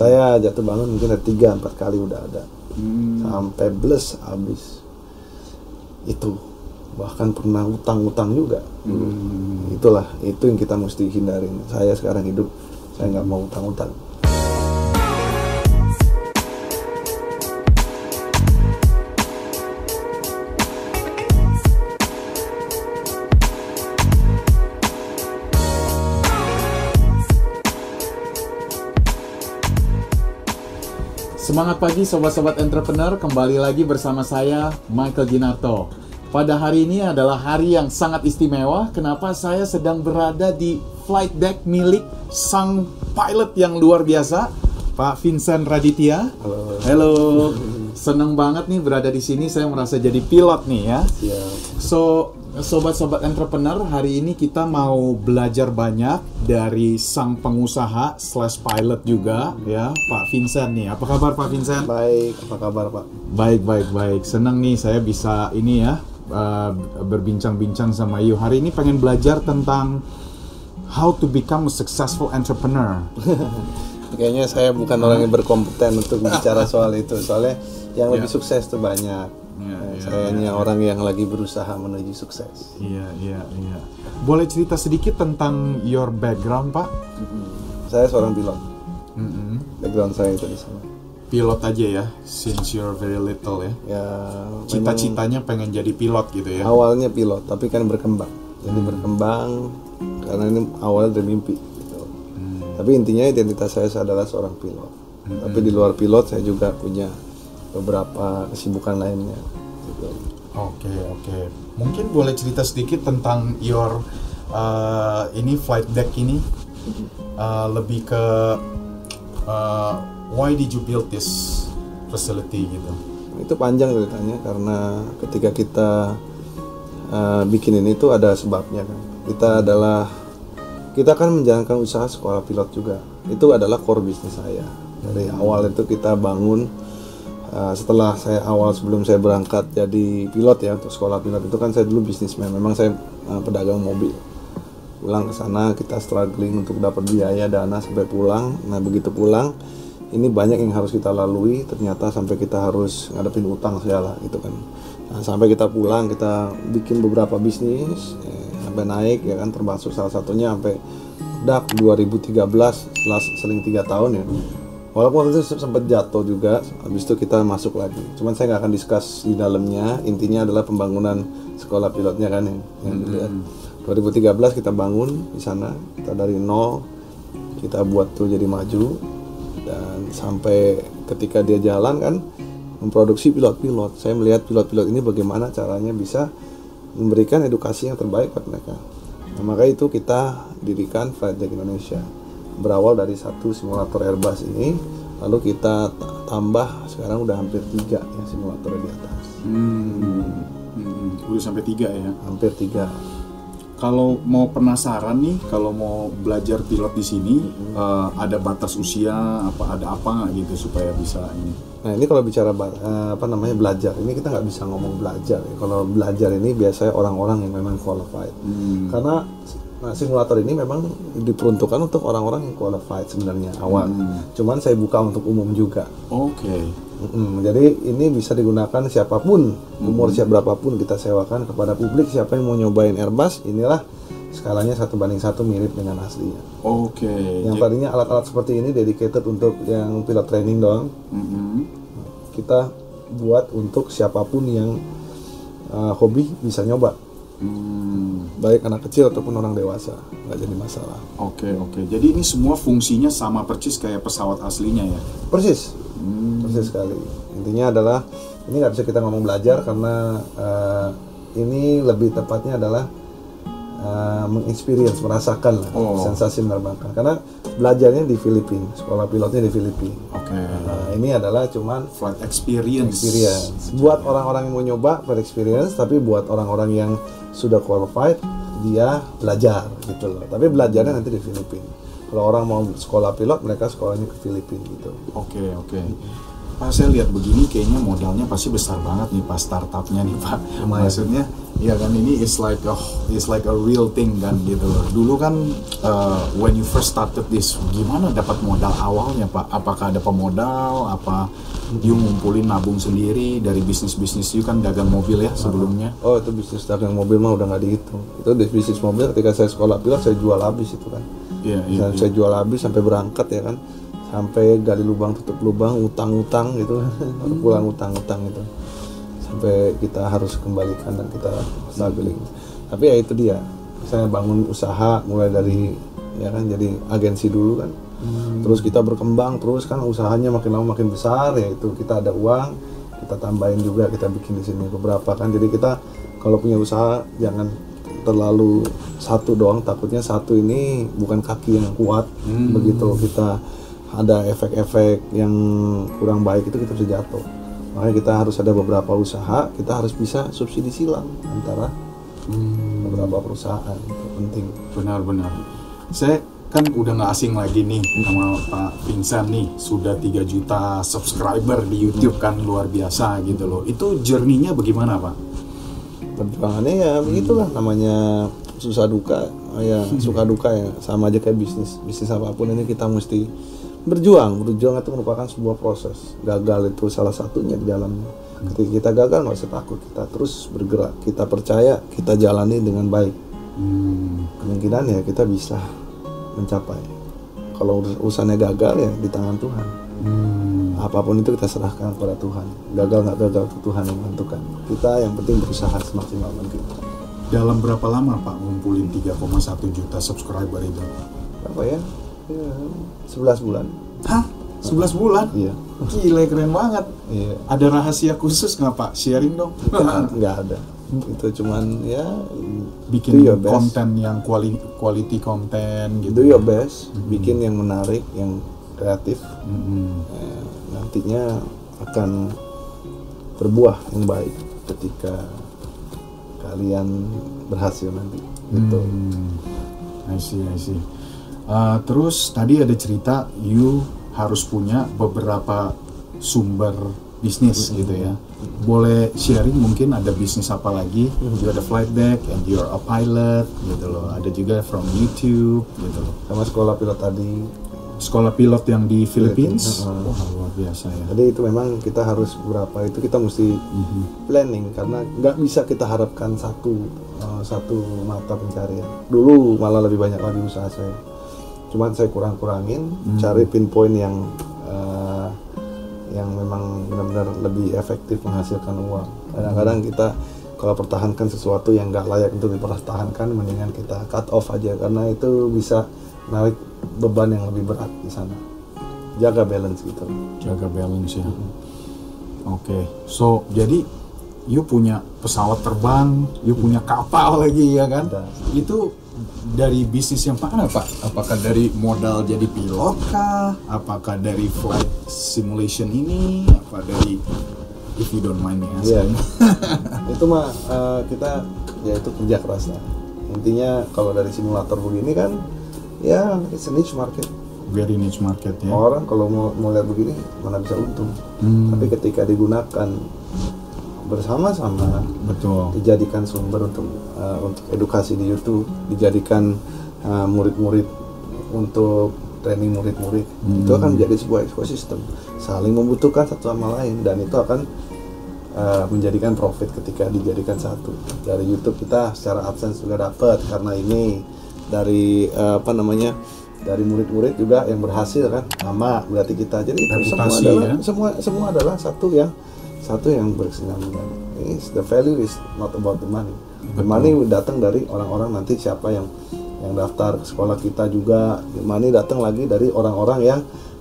Saya jatuh bangun mungkin ada tiga empat kali udah ada. Sampai bles habis. Itu bahkan pernah utang-utang juga. Itulah itu yang kita mesti hindarin. Saya sekarang hidup saya nggak mau utang-utang Semangat pagi sobat-sobat entrepreneur, kembali lagi bersama saya Michael Ginarto. Pada hari ini adalah hari yang sangat istimewa. Kenapa saya sedang berada di flight deck milik sang pilot yang luar biasa, Pak Vincent Raditya. Halo. Halo. Senang banget nih berada di sini. Saya merasa jadi pilot nih ya. ya So, sobat-sobat entrepreneur, hari ini kita mau belajar banyak dari sang pengusaha slash pilot juga ya, Pak Vincent nih. Apa kabar Pak Vincent? baik apa kabar pak Baik, baik, baik. Senang nih saya bisa ini ya uh, berbincang-bincang sama you. Hari ini pengen belajar tentang how to become a successful entrepreneur. kayaknya saya bukan orang yang berkompeten untuk bicara soal itu soalnya yang lebih Ya. sukses tuh banyak Ya, Eh, ya, saya hanya orang yang lagi berusaha menuju sukses Iya, iya, iya. Boleh cerita sedikit tentang your background, Pak? saya seorang pilot Mm-mm. background saya itu di sana Pilot aja ya, since you're very little ya. ya Cita-citanya pengen jadi pilot gitu ya. awalnya pilot tapi kan berkembang jadi berkembang karena ini awalnya dari mimpi gitu. tapi intinya identitas saya adalah seorang pilot tapi di luar pilot saya juga punya beberapa kesibukan lainnya gitu. Oke, oke. Mungkin boleh cerita sedikit tentang your uh, ini flight deck ini Uh, lebih ke uh, why did you build this facility gitu. itu panjang ceritanya karena ketika kita uh, bikin ini tuh ada sebabnya kan kita adalah kita kan menjalankan usaha sekolah pilot juga itu adalah core bisnis saya dari awal itu kita bangun uh, setelah saya awal sebelum saya berangkat jadi pilot ya untuk sekolah pilot itu kan saya dulu bisnismen. Memang saya uh, pedagang mobil. Pulang ke sana kita struggling untuk dapat biaya dana sampai pulang. Nah begitu pulang ini banyak yang harus kita lalui. Ternyata sampai kita harus ngadepin utang segala gitu kan. Nah, sampai kita pulang kita bikin beberapa bisnis eh, sampai naik ya kan termasuk salah satunya sampai dak 2013 setelah seling tiga tahun ya walaupun waktu itu sempat jatuh juga habis itu kita masuk lagi. Cuman saya nggak akan discuss di dalamnya. Intinya adalah pembangunan sekolah pilotnya kan yang, yang dilihat. 2013 kita bangun di sana kita dari nol kita buat tuh jadi maju. Dan sampai ketika dia jalan kan memproduksi pilot-pilot. Saya melihat pilot-pilot ini bagaimana caranya bisa memberikan edukasi yang terbaik buat mereka. Nah, maka itu kita dirikan Flight Deck Indonesia berawal dari satu simulator Airbus ini lalu kita tambah sekarang udah hampir tiga ya simulator di atas Hmm. Hmm. Udah sampai tiga ya. hampir tiga Kalau mau penasaran nih, kalau mau belajar pilot di sini, eh, ada batas usia apa ada apa nggak gitu supaya bisa ini? Nah ini kalau bicara eh, apa namanya belajar, ini kita nggak bisa ngomong belajar. ya. Kalau belajar ini biasanya orang-orang yang memang qualified. Karena nah, simulator ini memang diperuntukkan untuk orang-orang yang qualified sebenarnya awal. Cuman saya buka untuk umum juga. Oke. Mm-mm, jadi ini bisa digunakan siapa pun, umur siap berapapun kita sewakan kepada publik. Siapa yang mau nyobain Airbus, inilah skalanya satu banding satu mirip dengan aslinya. Oke. Yang tadinya alat-alat seperti ini dedicated untuk yang pilot training doang, Mm-mm. kita buat untuk siapa pun yang uh, hobi bisa nyoba Hmm. baik anak kecil ataupun orang dewasa nggak jadi masalah Oke oke. Jadi ini semua fungsinya sama persis kayak pesawat aslinya ya. persis persis sekali intinya adalah ini nggak bisa kita ngomong belajar karena uh, ini lebih tepatnya adalah uh, mengexperience merasakan lah Oh. sensasi menerbangkan karena belajarnya di Filipina sekolah pilotnya di Filipina Oke. Nah, ini adalah cuman Flight experience. experience buat orang-orang yang mau nyoba per experience tapi buat orang-orang yang sudah qualified dia belajar gitu loh tapi belajarnya nanti di Filipina kalau orang mau sekolah pilot mereka sekolahnya ke Filipina gitu Oke oke. Pak saya lihat begini kayaknya modalnya pasti besar banget nih pas startupnya nih Pak. Lumayan. Maksudnya ya kan ini is like a is like a real thing kan gitu loh. Dulu kan uh, when you first started this gimana dapat modal awalnya Pak? Apakah ada pemodal? Apa you ngumpulin nabung sendiri dari bisnis bisnis you kan dagang mobil ya sebelumnya? oh itu bisnis dagang mobil mah udah nggak dihitung itu bisnis mobil ketika saya sekolah pilot saya jual habis itu kan Iya iya. Dan saya jual habis sampai berangkat ya kan sampai gali lubang tutup lubang utang-utang gitu. Pulang utang-utang itu sampai kita harus kembalikan dan kita stabiling tapi ya itu dia. Saya bangun usaha mulai dari ya kan jadi agensi dulu kan. Terus kita berkembang terus kan usahanya makin lama makin besar ya itu kita ada uang kita tambahin juga kita bikin di sini beberapa kan. Jadi kita kalau punya usaha jangan terlalu satu doang takutnya satu ini bukan kaki yang kuat. Begitu kita ada efek-efek yang kurang baik itu kita bisa jatuh. Makanya kita harus ada beberapa usaha kita harus bisa subsidi silang antara beberapa perusahaan itu penting. Benar-benar. Saya kan udah nggak asing lagi nih sama Pak Vincent nih. Sudah 3 juta subscriber di YouTube kan luar biasa gitu loh. Itu journey-nya bagaimana Pak? perjuangannya ya begitulah namanya susah duka. Ya suka duka ya. Sama aja kayak bisnis. Bisnis apa pun ini kita mesti berjuang. Berjuang itu merupakan sebuah proses. Gagal itu salah satunya di dalamnya ketika kita gagal nggak usah takut. Kita terus bergerak. Kita percaya kita jalani dengan baik. Hmm, kemungkinan ya kita bisa mencapai. Kalau urus- urusannya gagal ya di tangan Tuhan. Hmm, apa pun itu kita serahkan kepada Tuhan. Gagal nggak gagal itu Tuhan yang menentukan. Kita yang penting berusaha semaksimal mungkin. Dalam berapa lama Pak ngumpulin 3,1 juta subscriber itu? apa ya 11 bulan Hah? 11 bulan? iya Gila keren banget. iya Ada rahasia khusus nggak Pak? Sharing dong. nggak ada itu cuman ya Bikin do best konten yang quality, quality konten do gitu. your best bikin yang menarik yang kreatif Hmm. Eh, nantinya akan berbuah yang baik ketika kalian berhasil nanti gitu Hmm, I see, I see. Uh, terus tadi ada cerita you harus punya beberapa sumber bisnis gitu ya. Boleh sharing mungkin ada bisnis apa lagi? You ada flight deck and you're a pilot gitu loh. Ada juga from YouTube gitu loh. sama sekolah pilot tadi Sekolah pilot yang di Philippines. Philippines, Wah, luar biasa ya. jadi itu memang kita harus berapa itu kita mesti planning karena nggak bisa kita harapkan satu uh, satu mata pencarian dulu malah lebih banyak lagi usaha saya cuman saya kurang-kurangin cari pinpoint yang uh, yang memang benar-benar lebih efektif menghasilkan uang. Kadang-kadang kita kalau pertahankan sesuatu yang nggak layak untuk dipertahankan mendingan kita cut off aja. Karena itu bisa narik beban yang lebih berat di sana. Jaga balance gitu. Jaga balance ya. Oke, so jadi you punya pesawat terbang, you punya kapal lagi ya kan? Ada. Itu dari bisnis yang mana pak? Apakah dari modal jadi pilot kah? Apakah dari flight simulation ini? Apa dari if you don't mind me Iya. asking? itu mah eh, kita ya itu kerja keras lah intinya kalau dari simulator begini kan ya it's a niche market Very niche market ya. orang kalau mau mau lihat begini mana bisa untung Hmm, tapi ketika digunakan bersama-sama betul. dijadikan sumber untuk eh, untuk edukasi di YouTube dijadikan eh, murid-murid untuk training murid-murid. Itu akan menjadi sebuah ekosistem saling membutuhkan satu sama lain dan itu akan eh, menjadikan profit ketika dijadikan satu. Dari YouTube kita secara AdSense juga dapat karena ini dari eh, apa namanya dari murid-murid juga yang berhasil kan. Sama berarti kita. Jadi itu semua adalah ya. semua semua adalah satu yang satu yang berkesinambungan. Ini the value is not about the money. The money datang dari orang-orang nanti siapa yang yang daftar ke sekolah kita juga. The money datang lagi dari orang-orang yang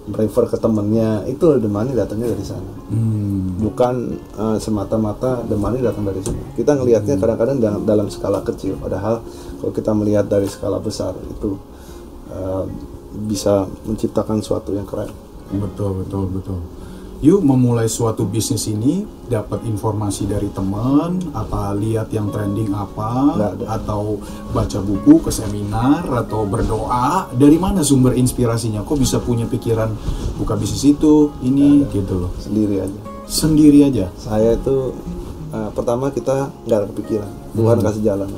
refer ke temennya. Itu the money datangnya dari sana. Hmm, Bukan eh, semata-mata the money datang dari sini. Kita ngelihatnya kadang-kadang dalam, dalam skala kecil. Padahal kalau kita melihat dari skala besar itu uh, bisa menciptakan sesuatu yang keren Betul, betul, betul. Yuk memulai suatu bisnis ini dapat informasi dari teman, apa lihat yang trending apa, atau baca buku ke seminar atau berdoa. Dari mana sumber inspirasinya? Kok bisa punya pikiran buka bisnis itu, ini gitu loh. sendiri aja Sendiri aja. saya itu uh, pertama kita nggak ada kepikiran Tuhan Hmm. kasih jalan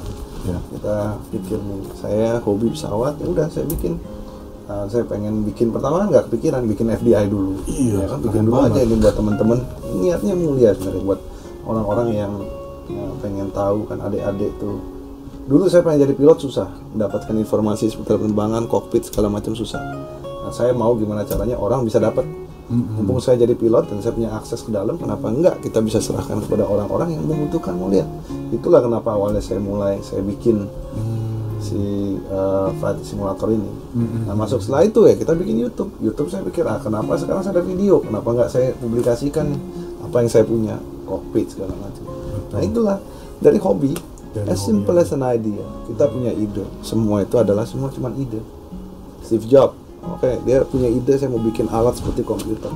Ya. kita pikir nih saya hobi pesawat ya udah saya bikin Uh, saya pengen bikin pertama kan nggak kepikiran bikin FDI dulu. Iya, ya kan bikin dulu banget. aja ini buat teman-teman niatnya mulia sebenarnya buat orang-orang yang ya, pengen tahu kan adik-adik tuh. Dulu saya pengen jadi pilot susah mendapatkan informasi seputar penerbangan kokpit segala macam susah. Nah, saya mau gimana caranya orang bisa dapat. Mumpung saya jadi pilot dan saya punya akses ke dalam kenapa enggak kita bisa serahkan kepada orang-orang yang membutuhkan mau lihat itulah kenapa awalnya saya mulai saya bikin si uh, flight simulator ini. Mm-mm. nah masuk setelah itu ya kita bikin YouTube. YouTube saya pikir ah kenapa sekarang saya ada video? Kenapa enggak saya publikasikan apa yang saya punya? Kokpit segala macam. Nah itulah. Dari hobi Dari as hobi, simple ya. as an idea kita punya ide. Semua itu adalah semua cuma ide. Steve Jobs oke dia punya ide saya mau bikin alat seperti komputer.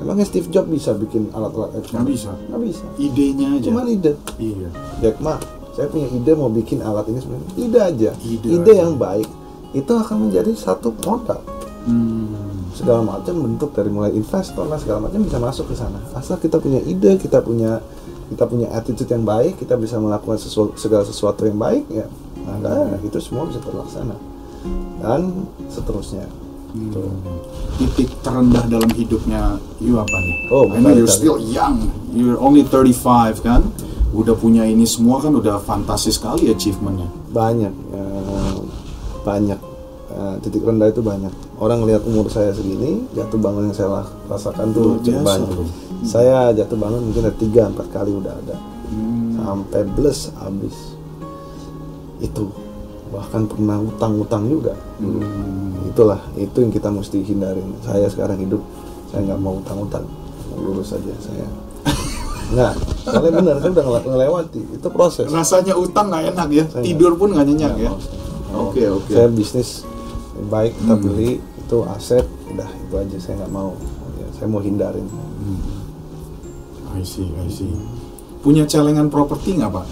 Emangnya Steve Jobs bisa bikin alat-alat? Nggak bisa. nggak bisa. Idenya aja. cuma ide. Iya. Jack Ma saya punya ide mau bikin alat ini sebenarnya ide aja Ide ide, aja. yang baik itu akan menjadi satu produk Hmm. segala macam bentuk dari mulai investor lah segala macam bisa masuk ke sana asal kita punya ide kita punya kita punya attitude yang baik kita bisa melakukan sesuatu, segala sesuatu yang baik ya maka itu semua bisa terlaksana dan seterusnya Tuh. Titik terendah dalam hidupnya you apa nih? Oh, I know you're still young. You're only 35 kan? Udah punya ini semua kan udah fantasi sekali achievementnya. banyak ya, banyak. Eh, titik rendah itu banyak. Orang lihat umur saya segini jatuh bangun yang saya rasakan tuh cukup banyak. bro. saya jatuh bangun mungkin ada tiga empat kali udah ada. Hmm. sampai bles habis. Itu. Bahkan pernah utang-utang juga. Hmm. itulah itu yang kita mesti hindarin. Saya sekarang hidup saya nggak mau utang-utang. Lurus aja saya nggak soalnya benar saya udah ngele- ngelewati itu proses Rasanya utang nggak enak ya. Saya Tidur pun nggak nyenyak Nggak ya. Oke oke. saya bisnis baik kita Hmm. beli itu aset udah itu aja saya nggak mau Ya, saya mau hindarin I see I see. Punya celengan properti nggak pak?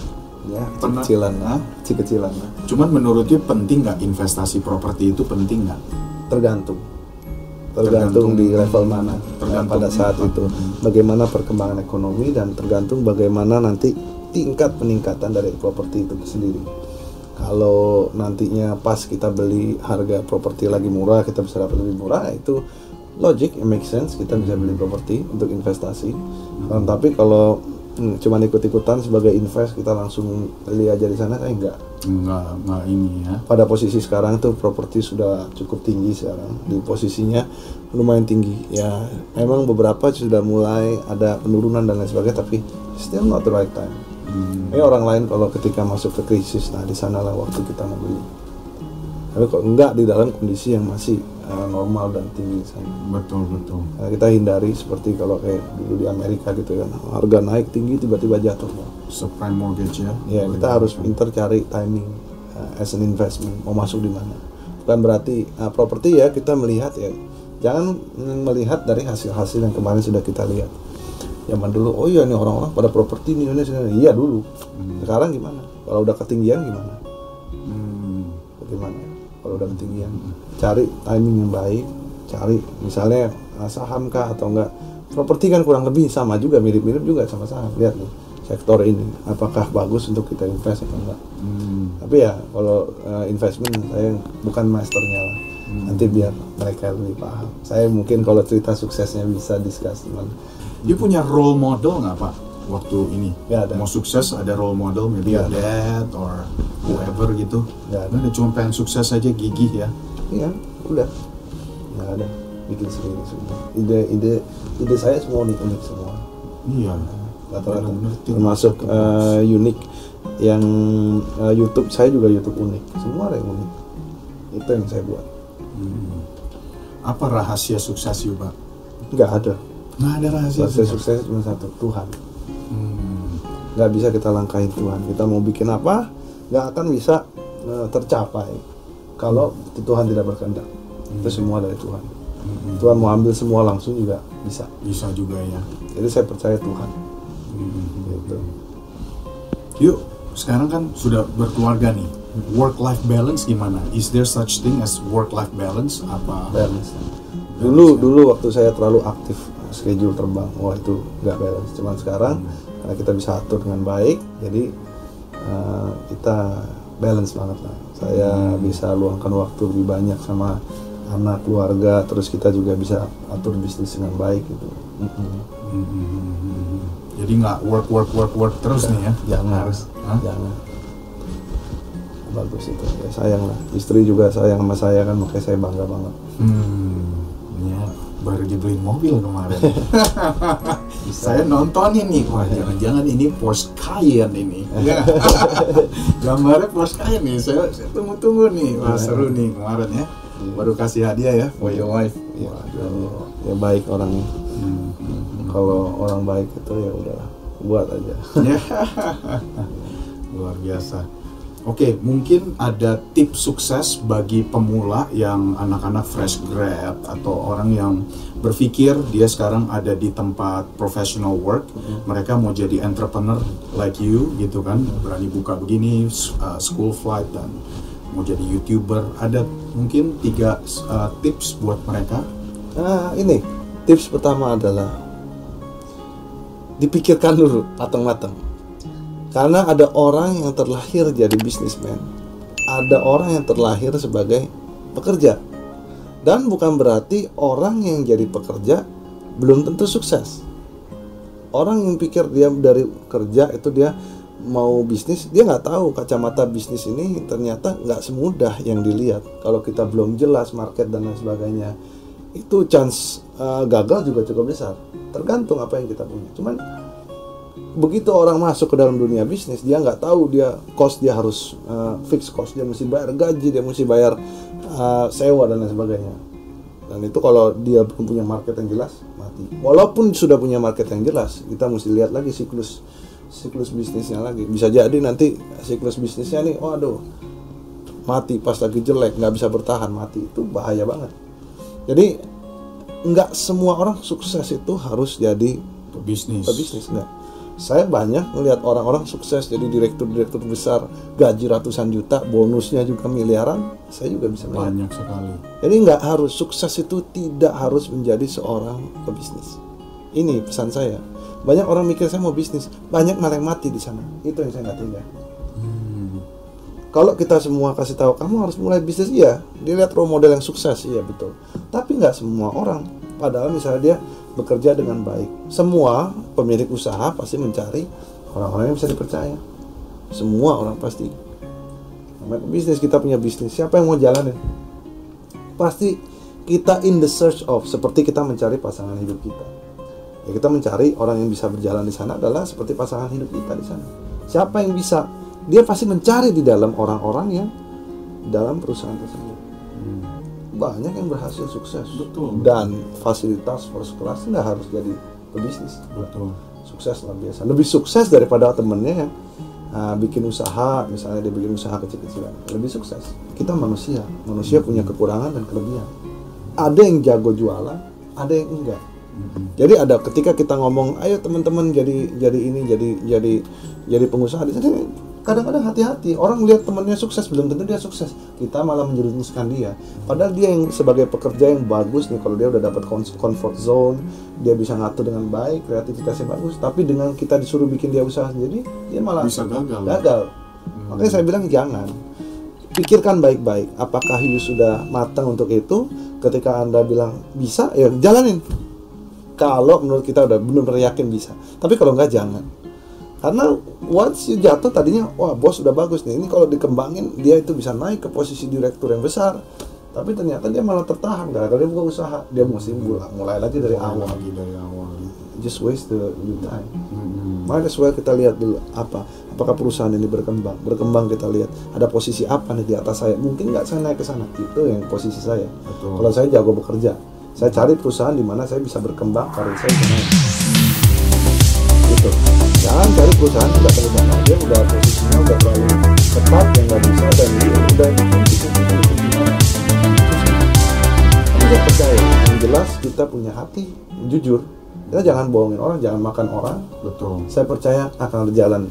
ya Pernah- kecilan Hah? kecilan Cuman menurut you penting nggak investasi properti itu penting nggak? tergantung Tergantung- di level mana tergantung. pada saat itu. Bagaimana perkembangan ekonomi dan tergantung bagaimana nanti tingkat peningkatan dari properti itu sendiri. Kalau nantinya pas kita beli harga properti lagi murah kita bisa dapat lebih murah itu logic it makes sense kita bisa beli properti untuk investasi. Um, tapi kalau hmm, cuman ikut-ikutan sebagai invest kita langsung beli aja di sana saya enggak. Nggak nggak ini ya. pada posisi sekarang tuh properti sudah cukup tinggi sekarang. Di posisinya lumayan tinggi. Ya memang beberapa sudah mulai ada penurunan dan lain sebagainya tapi still not the right time. Hmm. ini orang lain kalau ketika masuk ke krisis nah di sanalah waktu kita mau beli. Tapi kok enggak di dalam kondisi yang masih uh, normal dan tinggi sana Betul betul. Nah, kita hindari seperti kalau kayak dulu di Amerika gitu kan harga naik tinggi tiba-tiba jatuh Subprime mortgage ya. Ya kita harus pintar cari timing uh, as an investment mau masuk di mana. Bukan berarti uh, properti ya kita melihat ya jangan melihat dari hasil-hasil yang kemarin sudah kita lihat. Zaman dulu oh iya nih orang-orang pada properti di Indonesia iya dulu. Sekarang gimana? Kalau udah ketinggian gimana? Hmm. Kalau udah ketinggian cari timing yang baik, cari misalnya uh, saham kah atau enggak. Properti kan kurang lebih sama juga mirip-mirip juga sama saham. Lihat nih sektor ini apakah bagus untuk kita invest atau enggak. Hmm. tapi ya kalau uh, investment saya bukan masternya lah nanti biar mereka lebih paham saya mungkin kalau cerita suksesnya bisa discuss teman Dia punya role model nggak pak? Waktu ini Nggak ada. mau sukses ada role model, maybe Nggak a dad or whoever gitu. Nggak ada. Nah, cuma pengen sukses aja gigih ya. iya udah nggak ada bikin sendiri semua ide ide ide saya semua unik unik semua Iya. rata-rata termasuk uh, unik yang uh, YouTube saya juga YouTube unik semua ada yang unik itu yang saya buat Hmm. Apa rahasia sukses pak? nggak ada Nggak ada rahasia. rahasia sukses. sukses cuma satu Tuhan Hmm. nggak bisa kita langkahin Tuhan kita mau bikin apa nggak akan bisa eh, tercapai kalau Tuhan tidak berkehendak. Itu semua dari Tuhan. Tuhan mau ambil semua langsung juga bisa. Bisa juga ya. Jadi saya percaya Tuhan. Gitu. Yuk, sekarang kan sudah berkeluarga nih. Work life balance gimana? Is there such thing as work life balance? Apa? balance. Dulu dulu waktu saya terlalu aktif schedule terbang, wah itu nggak balance. Cuman sekarang karena kita bisa atur dengan baik, jadi eh, kita balance banget lah. Saya bisa luangkan waktu lebih banyak sama anak keluarga, terus kita juga bisa atur bisnis dengan baik gitu. Mm-mm. Hmm. Jadi nggak work work work work terus nih ya? Jangan, Harus. Hah? jangan. Bagus itu, ya sayang lah. Istri juga sayang sama saya kan, makanya saya bangga banget. Hmm, ya baru dibeliin mobil kemarin. Saya nontonin nih, wah jangan-jangan ini Porsche Cayenne ini. Gambarnya Porsche Cayenne nih, saya, saya tunggu-tunggu nih. Wah seru nih kemarin ya. Baru kasih hadiah ya for your wife. Ya, ya baik orangnya. Hmm. Kalau orang baik itu ya udah buat aja. Ya. Luar biasa. Oke, mungkin ada tips sukses bagi pemula yang anak-anak fresh grad atau orang yang berpikir dia sekarang ada di tempat professional work, mereka mau jadi entrepreneur like you gitu kan, berani buka begini, uh, school flight dan mau jadi youtuber. Ada mungkin tiga uh, tips buat mereka. Nah, ini tips pertama adalah dipikirkan dulu matang-matang. Karena ada orang yang terlahir jadi bisnismen, ada orang yang terlahir sebagai pekerja, dan bukan berarti orang yang jadi pekerja belum tentu sukses. Orang yang pikir dia dari kerja itu dia mau bisnis, dia nggak tahu kacamata bisnis ini ternyata nggak semudah yang dilihat. Kalau kita belum jelas market dan lain sebagainya, itu chance uh, gagal juga cukup besar. Tergantung apa yang kita punya. Cuman begitu orang masuk ke dalam dunia bisnis, dia nggak tahu dia cost dia harus uh, fix cost dia mesti bayar gaji, dia mesti bayar uh, sewa dan lain sebagainya. Dan itu kalau dia belum punya market yang jelas, mati. Walaupun sudah punya market yang jelas, kita mesti lihat lagi siklus siklus bisnisnya lagi. Bisa jadi nanti siklus bisnisnya nih, waduh, mati pas lagi jelek, nggak bisa bertahan, mati. Itu bahaya banget. Jadi nggak semua orang sukses itu harus jadi Bisnis. pebisnis nggak. Saya banyak melihat orang-orang sukses jadi direktur-direktur besar, gaji ratusan juta, bonusnya juga miliaran. Saya juga bisa melihat. Banyak sekali. Jadi nggak harus sukses itu tidak harus menjadi seorang pebisnis. Ini pesan saya. Banyak orang mikir saya mau bisnis, banyak malah yang mati di sana. Itu yang saya nggak tega. Kalau kita semua kasih tahu kamu harus mulai bisnis, iya. Dilihat role model yang sukses, iya betul. Tapi nggak semua orang. Padahal misalnya dia bekerja dengan baik. Semua pemilik usaha pasti mencari orang-orang yang bisa dipercaya. Semua orang pasti. Bisnis kita punya bisnis. Siapa yang mau jalanin? pasti kita in the search of seperti kita mencari pasangan hidup kita. Ya kita mencari orang yang bisa berjalan di sana adalah seperti pasangan hidup kita di sana. Siapa yang bisa? Dia pasti mencari di dalam orang-orang yang dalam perusahaan tersebut. Banyak yang berhasil sukses. Betul. Dan fasilitas first class nggak harus jadi pebisnis. Betul. sukses luar biasa. Lebih sukses daripada temennya yang uh, bikin usaha misalnya dia bikin usaha kecil-kecilan lebih sukses. Kita manusia. Manusia punya kekurangan dan kelebihan. Ada yang jago jualan ada yang enggak. Jadi ada ketika kita ngomong ayo teman-teman jadi jadi ini jadi jadi jadi pengusaha di sini kadang-kadang hati-hati. Orang lihat temannya sukses belum tentu dia sukses. Kita malah menjerumuskan dia. Padahal dia yang sebagai pekerja yang bagus nih kalau dia udah dapat comfort zone dia bisa ngatur dengan baik kreativitasnya bagus tapi dengan kita disuruh bikin dia usaha sendiri dia malah Bisa gagal. gagal. Makanya saya bilang jangan. Pikirkan baik-baik. Apakah you sudah matang untuk itu? Ketika anda bilang bisa ya jalanin. Kalau menurut kita udah benar-benar yakin bisa. Tapi kalau nggak jangan karena once you jatuh tadinya wah bos udah bagus nih. Ini kalau dikembangin dia itu bisa naik ke posisi direktur yang besar. Tapi ternyata dia malah tertahan. Gara-gara dia buka usaha. Dia mesti mulai, mulai lagi dari Awal awal. lagi dari awal. just waste the, the time Hmm. As well kita lihat dulu apa apakah perusahaan ini berkembang. Berkembang kita lihat ada posisi apa nih di atas saya. Mungkin nggak saya naik ke sana. Itu yang posisi saya. Betul. kalau saya jago bekerja saya cari perusahaan di mana saya bisa berkembang karir saya bisa naik gitu jangan cari perusahaan ke sana. Dia udah posisinya udah terlalu cepat yang nggak bisa dan dia udah saya percaya? Yang jelas kita punya hati jujur. Kita jangan bohongin orang jangan makan orang. Betul. Saya percaya akan ada jalan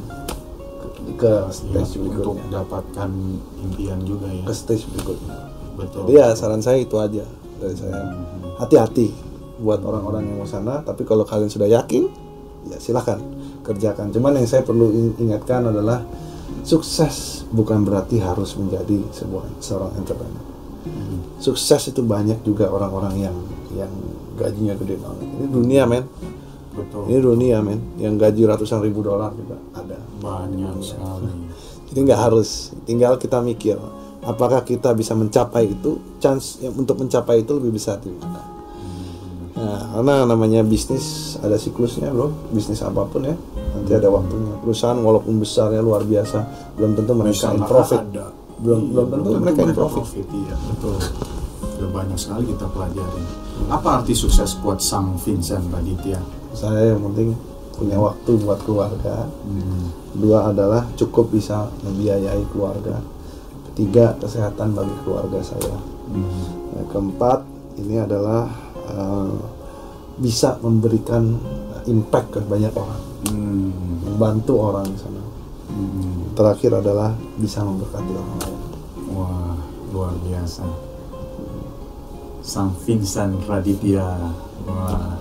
ke, ke ya, stage untuk berikutnya. dapatkan impian juga ya. Ke stage berikutnya. Betul. Jadi ya saran saya itu aja dari saya. Hati-hati buat orang-orang yang mau sana tapi kalau kalian sudah yakin ya silahkan kerjakan cuman yang saya perlu in- ingatkan adalah sukses bukan berarti harus menjadi sebuah seorang entrepreneur. Sukses itu banyak juga orang-orang yang yang gajinya gede banget. Ini dunia men. Betul. Ini dunia men. Yang gaji ratusan ribu dolar juga ada. Banyak sekali. Jadi nggak harus. Tinggal kita mikir apakah kita bisa mencapai itu? Chance yang untuk mencapai itu lebih besar di mana nah karena namanya bisnis ada siklusnya bro. Bisnis apa pun ya nanti ada waktunya. Perusahaan walaupun besarnya luar biasa belum tentu mereka in profit. ada. belum Iya, belum tentu mereka in profit. iya betul. Udah banyak sekali kita pelajari. Apa arti sukses buat sang Vincent Raditya saya yang penting punya waktu buat keluarga. Hmm. dua adalah cukup bisa membiayai keluarga. Ketiga kesehatan bagi keluarga saya. Hmm. Keempat ini adalah eh, bisa memberikan impact ke banyak orang, Hmm. membantu orang di sana. Hmm. Terakhir adalah bisa memberkati orang lain. Wah, luar biasa. Sang Vincent Raditya. Wah.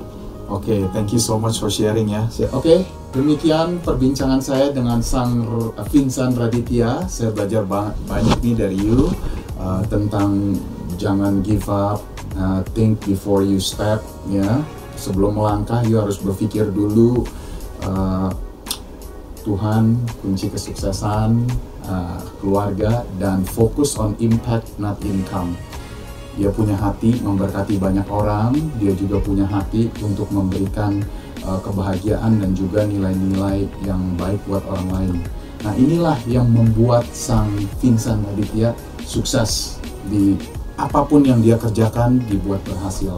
Oke, thank you so much for sharing ya. Oke, demikian perbincangan saya dengan Sang Vincent Raditya. Saya belajar ba- banyak nih dari you uh, tentang jangan give up, uh, think before you step, ya. Sebelum melangkah, you harus berpikir dulu. uh, Tuhan kunci kesuksesan uh, keluarga dan fokus on impact not income. Dia punya hati memberkati banyak orang, dia juga punya hati untuk memberikan uh, kebahagiaan dan juga nilai-nilai yang baik buat orang lain. Nah inilah yang membuat sang Vincent Aditya sukses di apa pun yang dia kerjakan dibuat berhasil.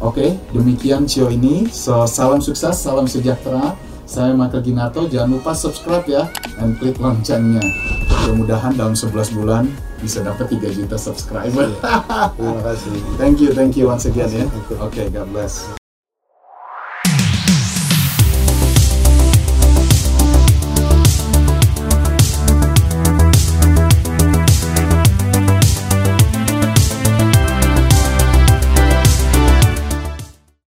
Oke, demikian show ini. So, salam sukses, salam sejahtera. Saya Michael Ginarto. Jangan lupa subscribe ya dan klik loncengnya. Mudah-mudahan dalam 11 bulan bisa dapat 3 juta subscriber. Terima kasih. thank you, thank you once again ya. Oke, God bless.